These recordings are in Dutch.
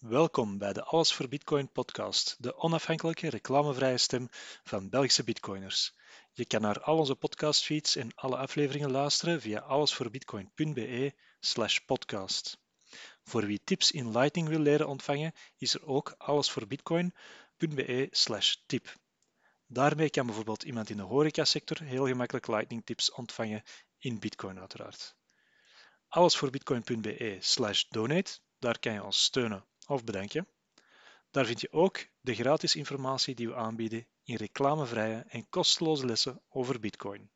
Welkom bij de Alles voor Bitcoin podcast, de onafhankelijke reclamevrije stem van Belgische bitcoiners. Je kan naar al onze podcastfeeds en alle afleveringen luisteren via allesvoorbitcoin.be slash podcast. Voor wie tips in Lightning wil leren ontvangen, is er ook allesvoorbitcoin.be slash tip. Daarmee kan bijvoorbeeld iemand in de horecasector heel gemakkelijk Lightning tips ontvangen in Bitcoin uiteraard. Allesvoorbitcoin.be slash donate, daar kan je ons steunen of bedenken. Daar vind je ook de gratis informatie die we aanbieden in reclamevrije en kosteloze lessen over Bitcoin.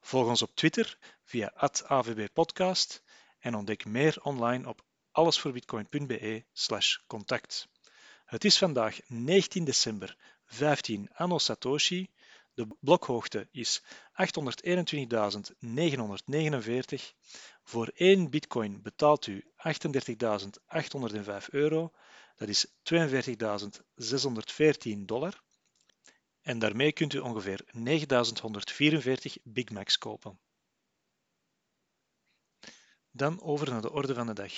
Volg ons op Twitter via @avbpodcast en ontdek meer online op allesvoorbitcoin.be/contact. Het is vandaag 19 december 15 anno Satoshi. De blokhoogte is 821.949. Voor 1 bitcoin betaalt u 38.805 euro, dat is 42.614 dollar. En daarmee kunt u ongeveer 9.144 Big Macs kopen. Dan over naar de orde van de dag.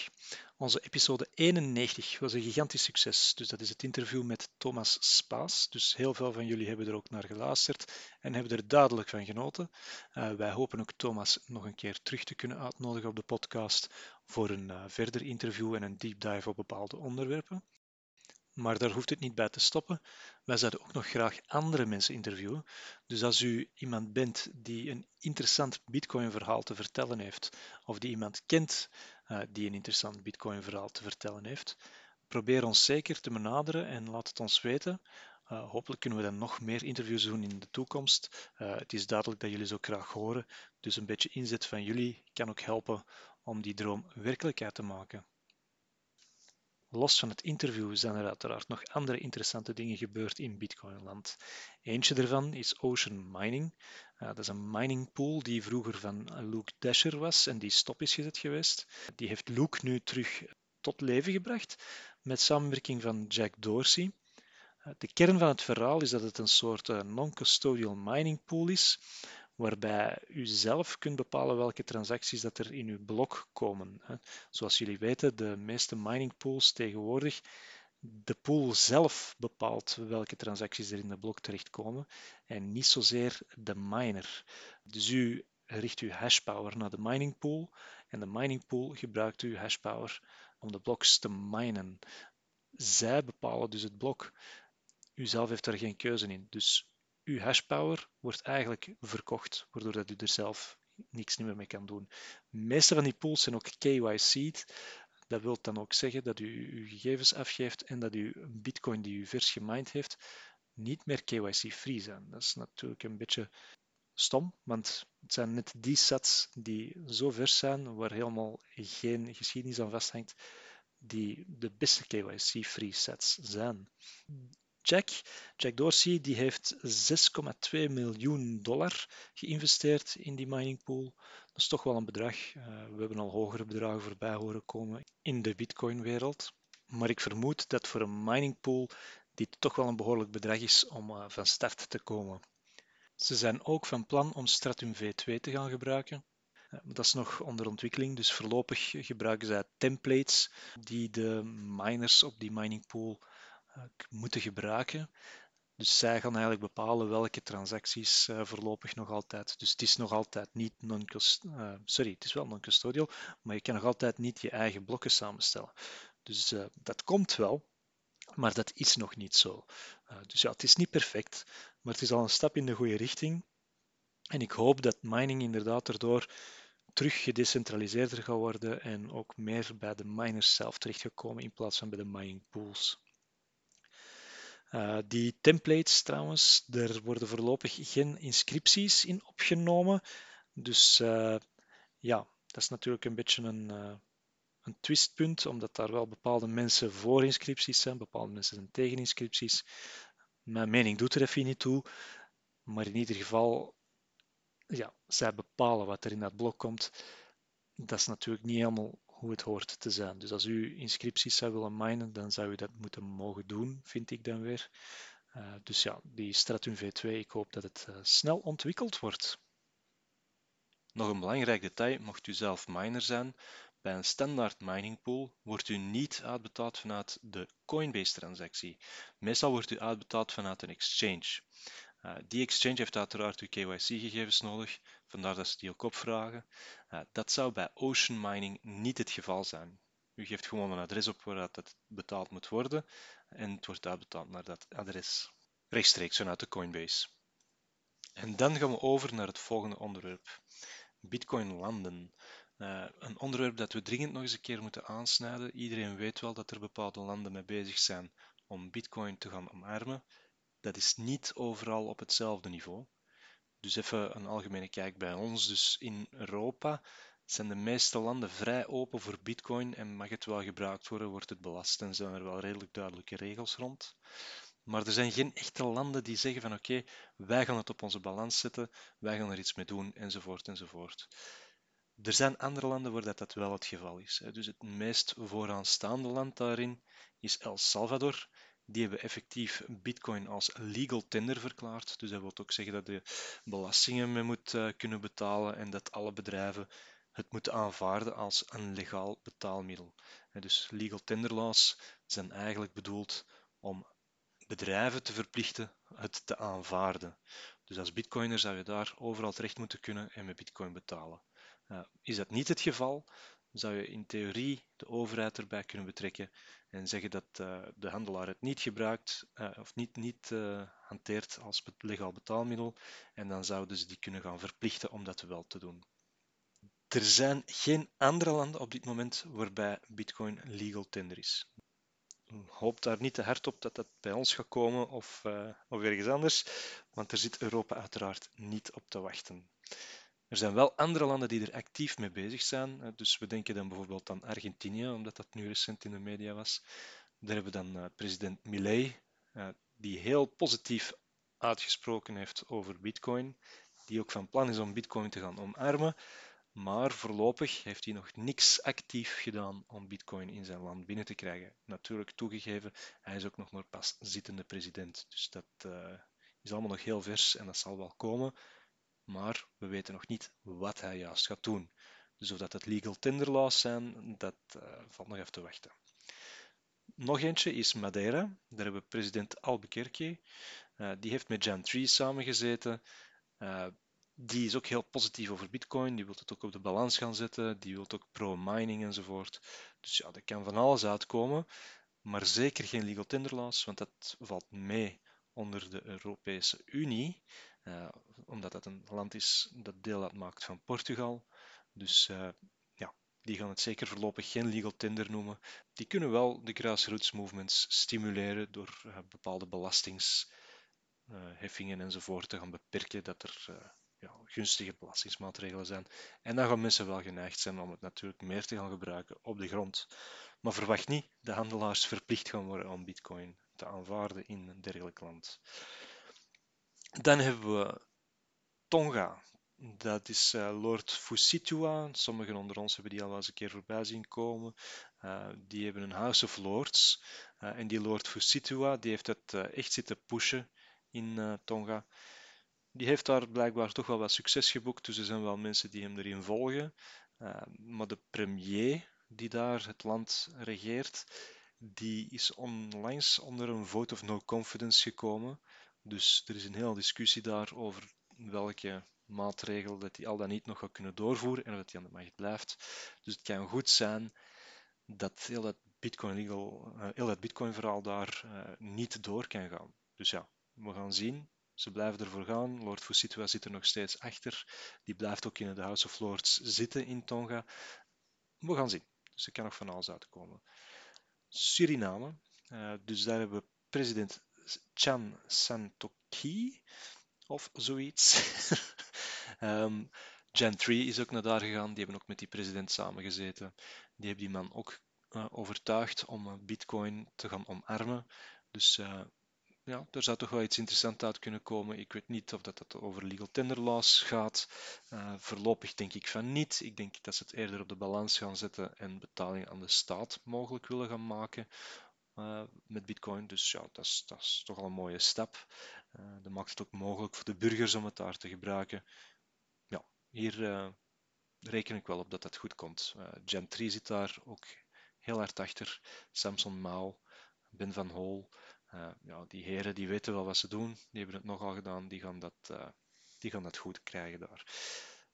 Onze episode 91 was een gigantisch succes. Dus dat is het interview met Thomas Spaas. Dus heel veel van jullie hebben er ook naar geluisterd en hebben er duidelijk van genoten. Uh, wij hopen ook Thomas nog een keer terug te kunnen uitnodigen op de podcast voor een uh, verder interview en een deep dive op bepaalde onderwerpen. Maar daar hoeft het niet bij te stoppen. Wij zouden ook nog graag andere mensen interviewen. Dus als u iemand bent die een interessant Bitcoin-verhaal te vertellen heeft, of die iemand kent uh, die een interessant Bitcoin-verhaal te vertellen heeft, probeer ons zeker te benaderen en laat het ons weten. Uh, hopelijk kunnen we dan nog meer interviews doen in de toekomst. Uh, het is duidelijk dat jullie zo graag horen, dus een beetje inzet van jullie kan ook helpen om die droom werkelijkheid te maken. Los van het interview zijn er uiteraard nog andere interessante dingen gebeurd in Bitcoinland. Eentje daarvan is Ocean Mining. Uh, dat is een mining pool die vroeger van Luke Dasher was en die stop is gezet geweest. Die heeft Luke nu terug tot leven gebracht met samenwerking van Jack Dorsey. Uh, de kern van het verhaal is dat het een soort uh, non-custodial mining pool is, waarbij u zelf kunt bepalen welke transacties dat er in uw blok komen. Zoals jullie weten, de meeste mining pools tegenwoordig, de pool zelf bepaalt welke transacties er in de blok terechtkomen en niet zozeer de miner. Dus u richt uw hashpower naar de mining pool en de mining pool gebruikt uw hashpower om de bloks te minen. Zij bepalen dus het blok. U zelf heeft er geen keuze in. Dus uw hashpower wordt eigenlijk verkocht, waardoor dat u er zelf niks meer mee kan doen. De meeste van die pools zijn ook KYC'd. Dat wil dan ook zeggen dat u uw gegevens afgeeft en dat u een bitcoin die u vers gemined heeft niet meer KYC-free zijn. Dat is natuurlijk een beetje stom, want het zijn net die sets die zo vers zijn, waar helemaal geen geschiedenis aan vasthangt, die de beste KYC-free sets zijn. Jack. Jack Dorsey die heeft 6,2 miljoen dollar geïnvesteerd in die mining pool. Dat is toch wel een bedrag. Uh, we hebben al hogere bedragen voorbij horen komen in de Bitcoin-wereld. Maar ik vermoed dat voor een mining pool dit toch wel een behoorlijk bedrag is om uh, van start te komen. Ze zijn ook van plan om Stratum V2 te gaan gebruiken. Uh, dat is nog onder ontwikkeling, dus voorlopig gebruiken zij templates die de miners op die mining pool eh, moeten gebruiken. Dus zij gaan eigenlijk bepalen welke transacties uh, voorlopig nog altijd. Dus het is nog altijd niet non uh, sorry, het is wel non-custodial, maar je kan nog altijd niet je eigen blokken samenstellen. Dus dat komt wel, maar dat is nog niet zo. dus ja, het is niet perfect, maar het is al een stap in de goede richting. En ik hoop dat mining inderdaad erdoor terug gedecentraliseerder gaat worden en ook meer bij de miners zelf terechtgekomen in plaats van bij de mining pools. Uh, die templates trouwens, er worden voorlopig geen inscripties in opgenomen. Dus uh, ja, dat is natuurlijk een beetje een, uh, een twistpunt, omdat daar wel bepaalde mensen voor inscripties zijn, bepaalde mensen zijn tegen inscripties. Mijn mening doet er even niet toe, maar in ieder geval, ja, zij bepalen wat er in dat blok komt. Dat is natuurlijk niet helemaal hoe het hoort te zijn. Dus als u inscripties zou willen minen, dan zou u dat moeten mogen doen, vind ik dan weer. Uh, dus ja, die Stratum V2, ik hoop dat het uh, snel ontwikkeld wordt. Nog een belangrijk detail, mocht u zelf miner zijn, Bij een standaard mining pool wordt u niet uitbetaald vanuit de Coinbase-transactie. Meestal wordt u uitbetaald vanuit een exchange. Uh, die exchange heeft uiteraard uw KYC-gegevens nodig, vandaar dat ze die ook opvragen. Uh, dat zou bij Ocean Mining niet het geval zijn. U geeft gewoon een adres op waar dat betaald moet worden en het wordt uitbetaald naar dat adres, rechtstreeks vanuit de Coinbase. En dan gaan we over naar het volgende onderwerp. Bitcoin landen. Uh, een onderwerp dat we dringend nog eens een keer moeten aansnijden. Iedereen weet wel dat er bepaalde landen mee bezig zijn om Bitcoin te gaan omarmen. Dat is niet overal op hetzelfde niveau. Dus even een algemene kijk bij ons. Dus in Europa zijn de meeste landen vrij open voor Bitcoin en mag het wel gebruikt worden, wordt het belast en zijn er wel redelijk duidelijke regels rond. Maar er zijn geen echte landen die zeggen van oké, wij gaan het op onze balans zetten, wij gaan er iets mee doen, enzovoort, enzovoort. Er zijn andere landen waar dat, dat wel het geval is. Dus het meest vooraanstaande land daarin is El Salvador. Die hebben effectief Bitcoin als legal tender verklaard. Dus dat wil ook zeggen dat je belastingen mee moet eh, kunnen betalen en dat alle bedrijven het moeten aanvaarden als een legaal betaalmiddel. Dus legal tender laws zijn eigenlijk bedoeld om bedrijven te verplichten het te aanvaarden. Dus als bitcoiner zou je daar overal terecht moeten kunnen en met bitcoin betalen. Uh, is dat niet het geval, zou je in theorie de overheid erbij kunnen betrekken en zeggen dat uh, de handelaar het niet gebruikt uh, of niet, niet hanteert als legaal betaalmiddel en dan zouden ze die kunnen gaan verplichten om dat wel te doen. Er zijn geen andere landen op dit moment waarbij bitcoin legal tender is hoop daar niet te hard op dat dat bij ons gaat komen of, of ergens anders, want daar zit Europa uiteraard niet op te wachten. Er zijn wel andere landen die er actief mee bezig zijn. Dus we denken dan bijvoorbeeld aan Argentinië, omdat dat nu recent in de media was. Daar hebben we dan uh, president Milei, uh, die heel positief uitgesproken heeft over Bitcoin, die ook van plan is om Bitcoin te gaan omarmen. Maar voorlopig heeft hij nog niks actief gedaan om Bitcoin in zijn land binnen te krijgen. Natuurlijk toegegeven, hij is ook nog maar pas zittende president. Dus dat uh, is allemaal nog heel vers en dat zal wel komen. Maar we weten nog niet wat hij juist gaat doen. Dus of dat het legal tender laws zijn, dat uh, valt nog even te wachten. Nog eentje is Madeira. Daar hebben we president Albuquerque. Uh, die heeft met Jan Tree samengezeten. Uh, die is ook heel positief over Bitcoin. Die wil het ook op de balans gaan zetten. Die wil ook pro-mining enzovoort. Dus ja, er kan van alles uitkomen. Maar zeker geen legal tender laws, want dat valt mee onder de Europese Unie. Uh, omdat dat een land is dat deel uitmaakt van Portugal. Dus uh, ja, die gaan het zeker voorlopig geen legal tender noemen. Die kunnen wel de grassroots movements stimuleren door uh, bepaalde belastingsheffingen enzovoort te gaan beperken. Dat er ja, gunstige belastingsmaatregelen zijn. En dan gaan mensen wel geneigd zijn om het natuurlijk meer te gaan gebruiken op de grond. Maar verwacht niet dat handelaars verplicht gaan worden om bitcoin te aanvaarden in een dergelijk land. Dan hebben we Tonga. Dat is uh, Lord Fusitua. Sommigen onder ons hebben die al eens een keer voorbij zien komen. Uh, die hebben een House of Lords. Uh, en die Lord Fusitua die heeft het echt zitten pushen in Tonga die heeft daar blijkbaar toch wel wat succes geboekt, dus er zijn wel mensen die hem erin volgen. Maar de premier die daar het land regeert, die is onlangs onder een vote of no confidence gekomen. Dus er is een hele discussie daar over welke maatregel dat hij al dan niet nog gaat kunnen doorvoeren en dat hij aan de macht blijft. Dus het kan goed zijn dat heel dat Bitcoin, legal, uh, heel dat Bitcoin verhaal daar uh, niet door kan gaan. Dus ja, we gaan zien. Ze blijven ervoor gaan. Lord Fusitua zit er nog steeds achter. Die blijft ook in de House of Lords zitten in Tonga. We gaan zien. Dus er kan nog van alles uitkomen. Suriname. Uh, dus daar hebben we president Chan Santoki of zoiets. um, Jan 3 is ook naar daar gegaan. Die hebben ook met die president samengezeten. Die hebben die man ook uh, overtuigd om Bitcoin te gaan omarmen. Dus uh, ja, er zou toch wel iets interessants uit kunnen komen. Ik weet niet of dat, dat over legal tender laws gaat. Uh, voorlopig denk ik van niet. Ik denk dat ze het eerder op de balans gaan zetten en betalingen aan de staat mogelijk willen gaan maken met Bitcoin. Dus ja, dat is, toch al een mooie stap. Uh, dat maakt het ook mogelijk voor de burgers om het daar te gebruiken. Ja, hier reken ik wel op dat dat goed komt. Gen 3 zit daar ook heel hard achter. Samson Mao, Ben van Hol. Ja, die heren die weten wel wat ze doen. Die hebben het nogal gedaan. Die gaan dat, die gaan dat goed krijgen daar.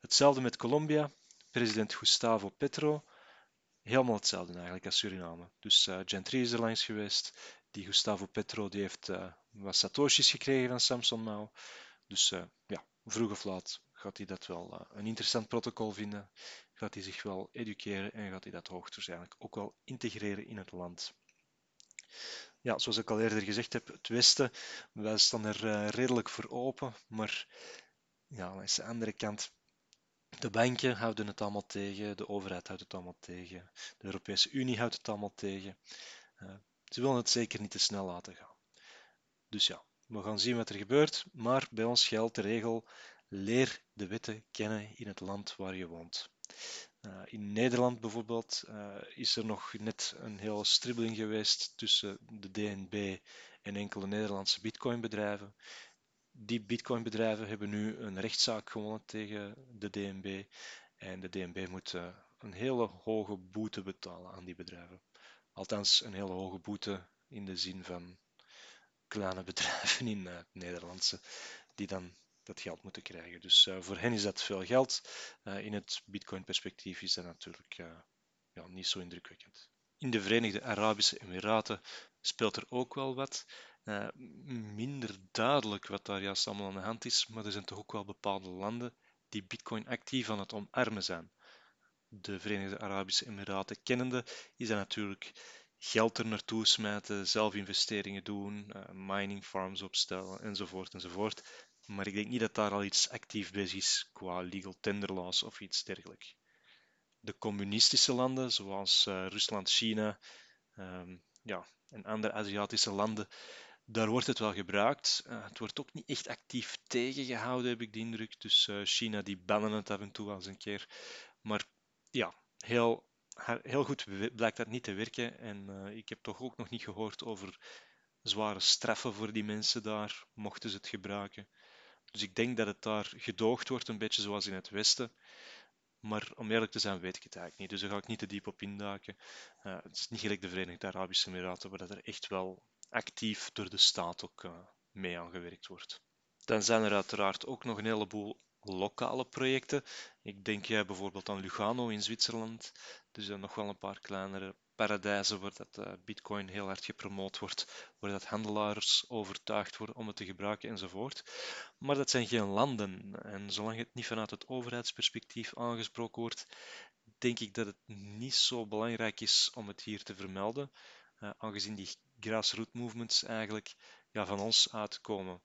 Hetzelfde met Colombia. President Gustavo Petro. Helemaal hetzelfde eigenlijk als Suriname. Dus uh, Gen 3 is er langs geweest. Die Gustavo Petro die heeft wat satoshis gekregen van Samson Mao. Dus ja, vroeg of laat gaat hij dat wel een interessant protocol vinden. Gaat hij zich wel educeren en gaat hij dat hoogstwaarschijnlijk ook wel integreren in het land ja, zoals ik al eerder gezegd heb, het Westen, wij staan er uh, redelijk voor open, maar ja, aan de andere kant, de banken houden het allemaal tegen, de overheid houdt het allemaal tegen, de Europese Unie houdt het allemaal tegen. Uh, ze willen het zeker niet te snel laten gaan. Dus ja, we gaan zien wat er gebeurt, maar bij ons geldt de regel: leer de wetten kennen in het land waar je woont. Uh, in Nederland bijvoorbeeld uh, is er nog net een hele stribbeling geweest tussen de DNB en enkele Nederlandse bitcoinbedrijven. Die bitcoinbedrijven hebben nu een rechtszaak gewonnen tegen de DNB en de DNB moet uh, een hele hoge boete betalen aan die bedrijven. Althans, een hele hoge boete in de zin van kleine bedrijven in het Nederlandse, die dan dat geld moeten krijgen. Dus uh, voor hen is dat veel geld. In het Bitcoin-perspectief is dat natuurlijk ja, niet zo indrukwekkend. In de Verenigde Arabische Emiraten speelt er ook wel wat. Minder duidelijk wat daar juist allemaal aan de hand is, maar er zijn toch ook wel bepaalde landen die Bitcoin actief aan het omarmen zijn. De Verenigde Arabische Emiraten kennende is dat natuurlijk geld er naartoe smijten, zelf investeringen doen, mining farms opstellen enzovoort enzovoort. Maar ik denk niet dat daar al iets actief bezig is qua legal tender laws of iets dergelijks. De communistische landen, zoals uh, Rusland, China um, ja, en andere Aziatische landen, daar wordt het wel gebruikt. Uh, het wordt ook niet echt actief tegengehouden, heb ik de indruk. Dus uh, China die bannen het af en toe wel eens een keer. Maar ja, heel, heel goed blijkt dat niet te werken. En ik heb toch ook nog niet gehoord over zware straffen voor die mensen daar, mochten ze het gebruiken. Dus ik denk dat het daar gedoogd wordt, een beetje zoals in het Westen. Maar om eerlijk te zijn, weet ik het eigenlijk niet. Dus daar ga ik niet te diep op induiken. Het is niet gelijk de Verenigde Arabische Emiraten, waar dat er echt wel actief door de staat ook uh, mee aangewerkt wordt. Dan zijn er uiteraard ook nog een heleboel lokale projecten. Ik denk uh, bijvoorbeeld aan Lugano in Zwitserland. Dus er nog wel een paar kleinere paradijzen waar dat bitcoin heel hard gepromoot wordt, waar dat handelaars overtuigd worden om het te gebruiken enzovoort. Maar dat zijn geen landen. En zolang het niet vanuit het overheidsperspectief aangesproken wordt, denk ik dat het niet zo belangrijk is om het hier te vermelden, aangezien die grassroots movements eigenlijk ja, van ons uitkomen.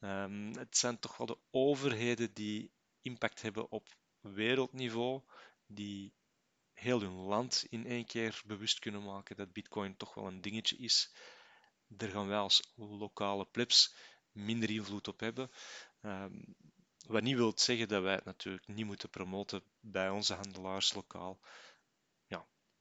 Um, het zijn toch wel de overheden die impact hebben op wereldniveau, die heel hun land in één keer bewust kunnen maken dat Bitcoin toch wel een dingetje is. Daar gaan wij als lokale plebs minder invloed op hebben. Um, wat niet wil zeggen dat wij het natuurlijk niet moeten promoten bij onze handelaars lokaal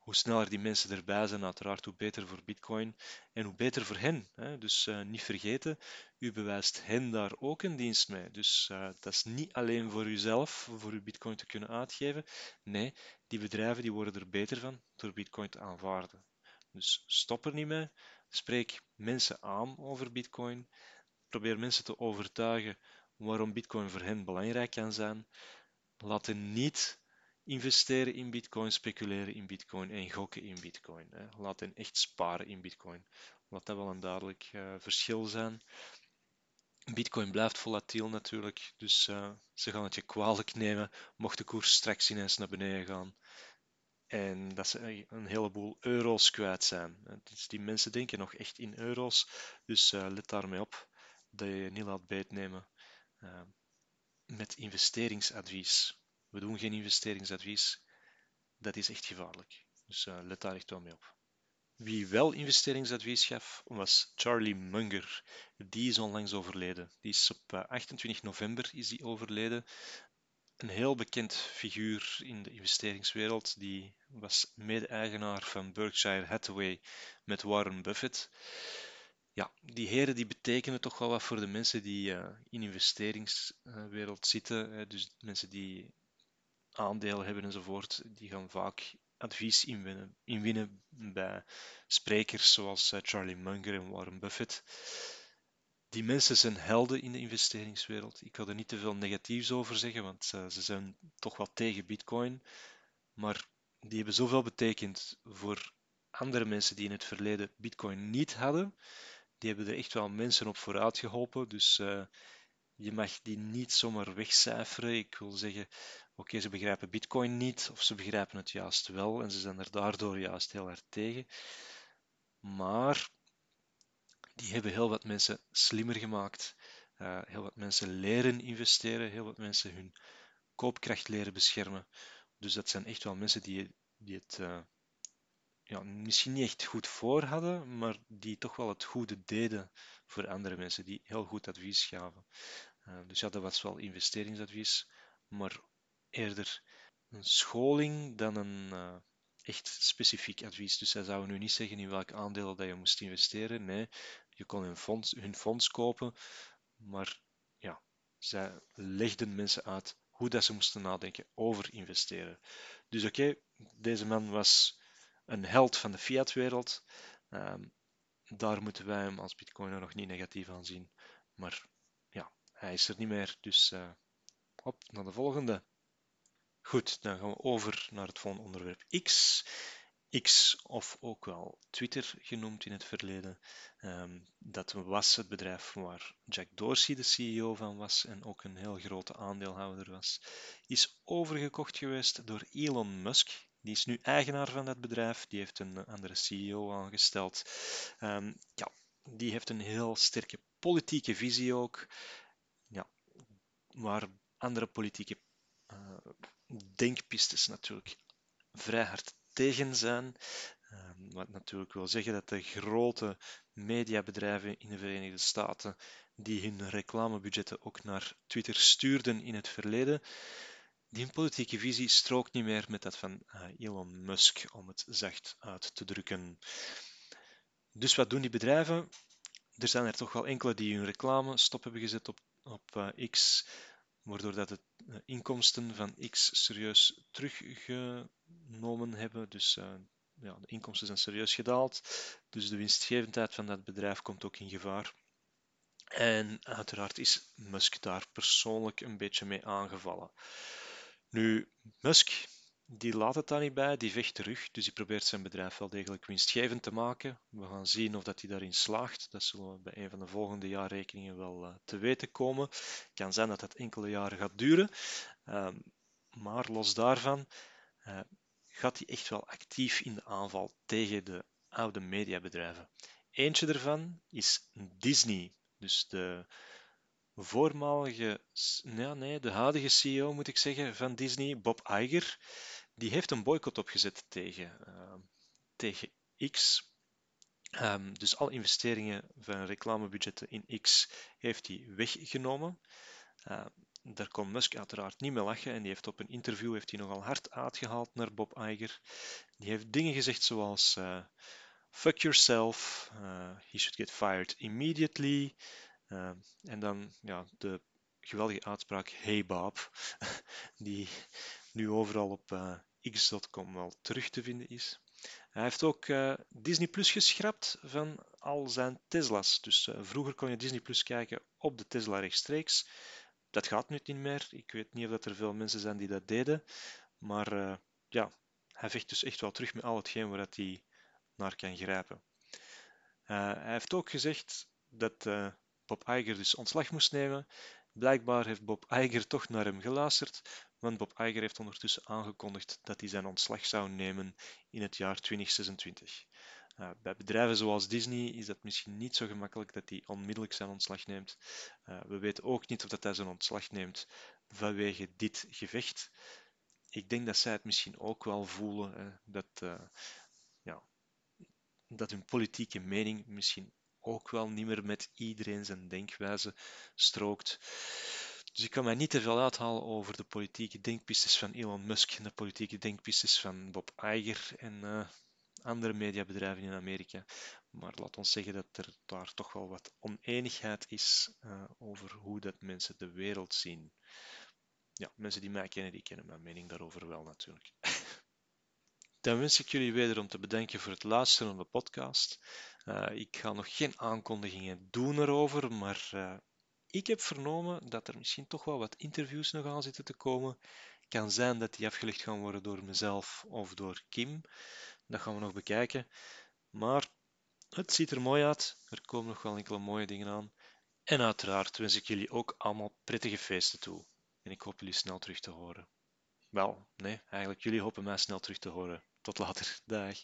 hoe sneller die mensen erbij zijn, uiteraard, hoe beter voor Bitcoin en hoe beter voor hen. Hè? Dus uh, niet vergeten, u bewijst hen daar ook een dienst mee. Dus uh, dat is niet alleen voor uzelf, voor uw Bitcoin te kunnen uitgeven. Nee, die bedrijven die worden er beter van door Bitcoin te aanvaarden. Dus stop er niet mee. Spreek mensen aan over Bitcoin. Probeer mensen te overtuigen waarom Bitcoin voor hen belangrijk kan zijn. Laat hen niet investeren in Bitcoin, speculeren in Bitcoin en gokken in Bitcoin. Hè. Laat hen echt sparen in Bitcoin. Laat dat wel een duidelijk uh, verschil zijn. Bitcoin blijft volatiel natuurlijk, dus uh, ze gaan het je kwalijk nemen mocht de koers straks ineens naar beneden gaan. En dat ze een heleboel euro's kwijt zijn. Dus die mensen denken nog echt in euro's, dus uh, let daarmee op dat je je niet laat beetnemen met investeringsadvies. We doen geen investeringsadvies. Dat is echt gevaarlijk. Dus uh, let daar echt wel mee op. Wie wel investeringsadvies gaf, was Charlie Munger. Die is onlangs overleden. Die is op 28 eh, november is die overleden. Een heel bekend figuur in de investeringswereld. Die was mede-eigenaar van Berkshire Hathaway met Warren Buffett. Ja, die heren die betekenen toch wel wat voor de mensen die uh, in de investeringswereld zitten. dus mensen die aandelen hebben enzovoort, die gaan vaak advies inwinnen, inwinnen bij sprekers zoals eh, Charlie Munger en Warren Buffett. Die mensen zijn helden in de investeringswereld. Ik wil er niet te veel negatiefs over zeggen, want uh, ze zijn toch wel tegen Bitcoin. Maar die hebben zoveel betekend voor andere mensen die in het verleden Bitcoin niet hadden. Die hebben er echt wel mensen op vooruit geholpen. Dus uh, je mag die niet zomaar wegcijferen. Ik wil zeggen, oké, ze begrijpen Bitcoin niet, of ze begrijpen het juist wel en ze zijn er daardoor juist heel erg tegen. Maar die hebben heel wat mensen slimmer gemaakt. Uh, heel wat mensen leren investeren, heel wat mensen hun koopkracht leren beschermen. Dus dat zijn echt wel mensen die, die het uh, ja, misschien niet echt goed voor hadden, maar die toch wel het goede deden voor andere mensen, die heel goed advies gaven. Uh, dus ja, dat was wel investeringsadvies, maar eerder een scholing dan een uh, echt specifiek advies. Dus zij zouden nu niet zeggen in welke aandelen dat je moest investeren. Nee, je kon hun fonds, fonds kopen, maar ja, zij legden mensen uit hoe dat ze moesten nadenken over investeren. Dus oké, deze man was een held van de fiat-wereld. Um, daar moeten wij hem als bitcoiner nog niet negatief aan zien. Maar hij is er niet meer, dus uh, op naar de volgende. Goed, dan gaan we over naar het volgende onderwerp X. X, of ook wel Twitter genoemd in het verleden, um, dat was het bedrijf waar Jack Dorsey de CEO van was en ook een heel grote aandeelhouder was, is overgekocht geweest door Elon Musk. Die is nu eigenaar van dat bedrijf, die heeft een andere CEO aangesteld. Um, ja, die heeft een heel sterke politieke visie ook, waar andere politieke uh, denkpistes natuurlijk vrij hard tegen zijn. Ehm, wat natuurlijk wil zeggen dat de grote mediabedrijven in de Verenigde Staten, die hun reclamebudgetten ook naar Twitter stuurden in het verleden, die politieke visie strookt niet meer met dat van eh, Elon Musk, om het zacht uit te drukken. Dus wat doen die bedrijven? Er zijn er toch wel enkele die hun reclame stop hebben gezet op, op uh, X waardoor dat de eh, inkomsten van X serieus teruggenomen hebben. Dus uh, ja, de inkomsten zijn serieus gedaald. Dus de winstgevendheid van dat bedrijf komt ook in gevaar. En uiteraard is Musk daar persoonlijk een beetje mee aangevallen. Nu, Musk die laat het daar niet bij, die vecht terug, dus die probeert zijn bedrijf wel degelijk winstgevend te maken. We gaan zien of dat hij daarin slaagt. Dat zullen we bij een van de volgende jaarrekeningen wel uh, te weten komen. Het kan zijn dat dat enkele jaren gaat duren, uh, maar los daarvan uh, gaat hij echt wel actief in de aanval tegen de oude mediabedrijven. Eentje daarvan is Disney, dus de voormalige, ja, nee, de huidige CEO moet ik zeggen van Disney, Bob Iger die heeft een boycott opgezet tegen, uh, tegen X. Um, dus alle investeringen van reclamebudgetten in X heeft hij weggenomen. Uh, daar kon Musk uiteraard niet mee lachen en die heeft op een interview heeft hij nogal hard uitgehaald naar Bob Iger. Die heeft dingen gezegd zoals uh, fuck yourself, uh, he should get fired immediately. En dan ja, de geweldige uitspraak hey Bob, die nu overal op uh, x.com wel terug te vinden is. Hij heeft ook uh, Disney Plus geschrapt van al zijn Tesla's. Dus uh, vroeger kon je Disney Plus kijken op de Tesla rechtstreeks. Dat gaat nu niet meer. Ik weet niet of dat er veel mensen zijn die dat deden. Maar uh, ja, hij vecht dus echt wel terug met al hetgeen waar hij naar kan grijpen. hij heeft ook gezegd dat Bob Iger dus ontslag moest nemen. Blijkbaar heeft Bob Iger toch naar hem geluisterd, want Bob Iger heeft ondertussen aangekondigd dat hij zijn ontslag zou nemen in het jaar 2026. Uh, bij bedrijven zoals Disney is dat misschien niet zo gemakkelijk dat hij onmiddellijk zijn ontslag neemt. Uh, we weten ook niet of dat hij zijn ontslag neemt vanwege dit gevecht. Ik denk dat zij het misschien ook wel voelen, dat, uh, ja, dat hun politieke mening misschien ook wel niet meer met iedereen zijn denkwijze strookt. Dus ik kan mij niet te veel uithalen over de politieke denkpistes van Elon Musk en de politieke denkpistes van Bob Iger en uh, andere mediabedrijven in Amerika. Maar laat ons zeggen dat er daar toch wel wat oneenigheid is uh, over hoe dat mensen de wereld zien. ja, mensen die mij kennen, die kennen mijn mening daarover wel natuurlijk. Dan wens ik jullie wederom te bedanken voor het luisteren naar de podcast. Uh, ik ga nog geen aankondigingen doen erover, maar ik heb vernomen dat er misschien toch wel wat interviews nog aan zitten te komen. Kan zijn dat die afgelegd gaan worden door mezelf of door Kim. Dat gaan we nog bekijken. Maar het ziet er mooi uit. Er komen nog wel enkele mooie dingen aan. En uiteraard wens ik jullie ook allemaal prettige feesten toe. En ik hoop jullie snel terug te horen. Wel, nee, eigenlijk jullie hopen mij snel terug te horen. Tot later. Dag.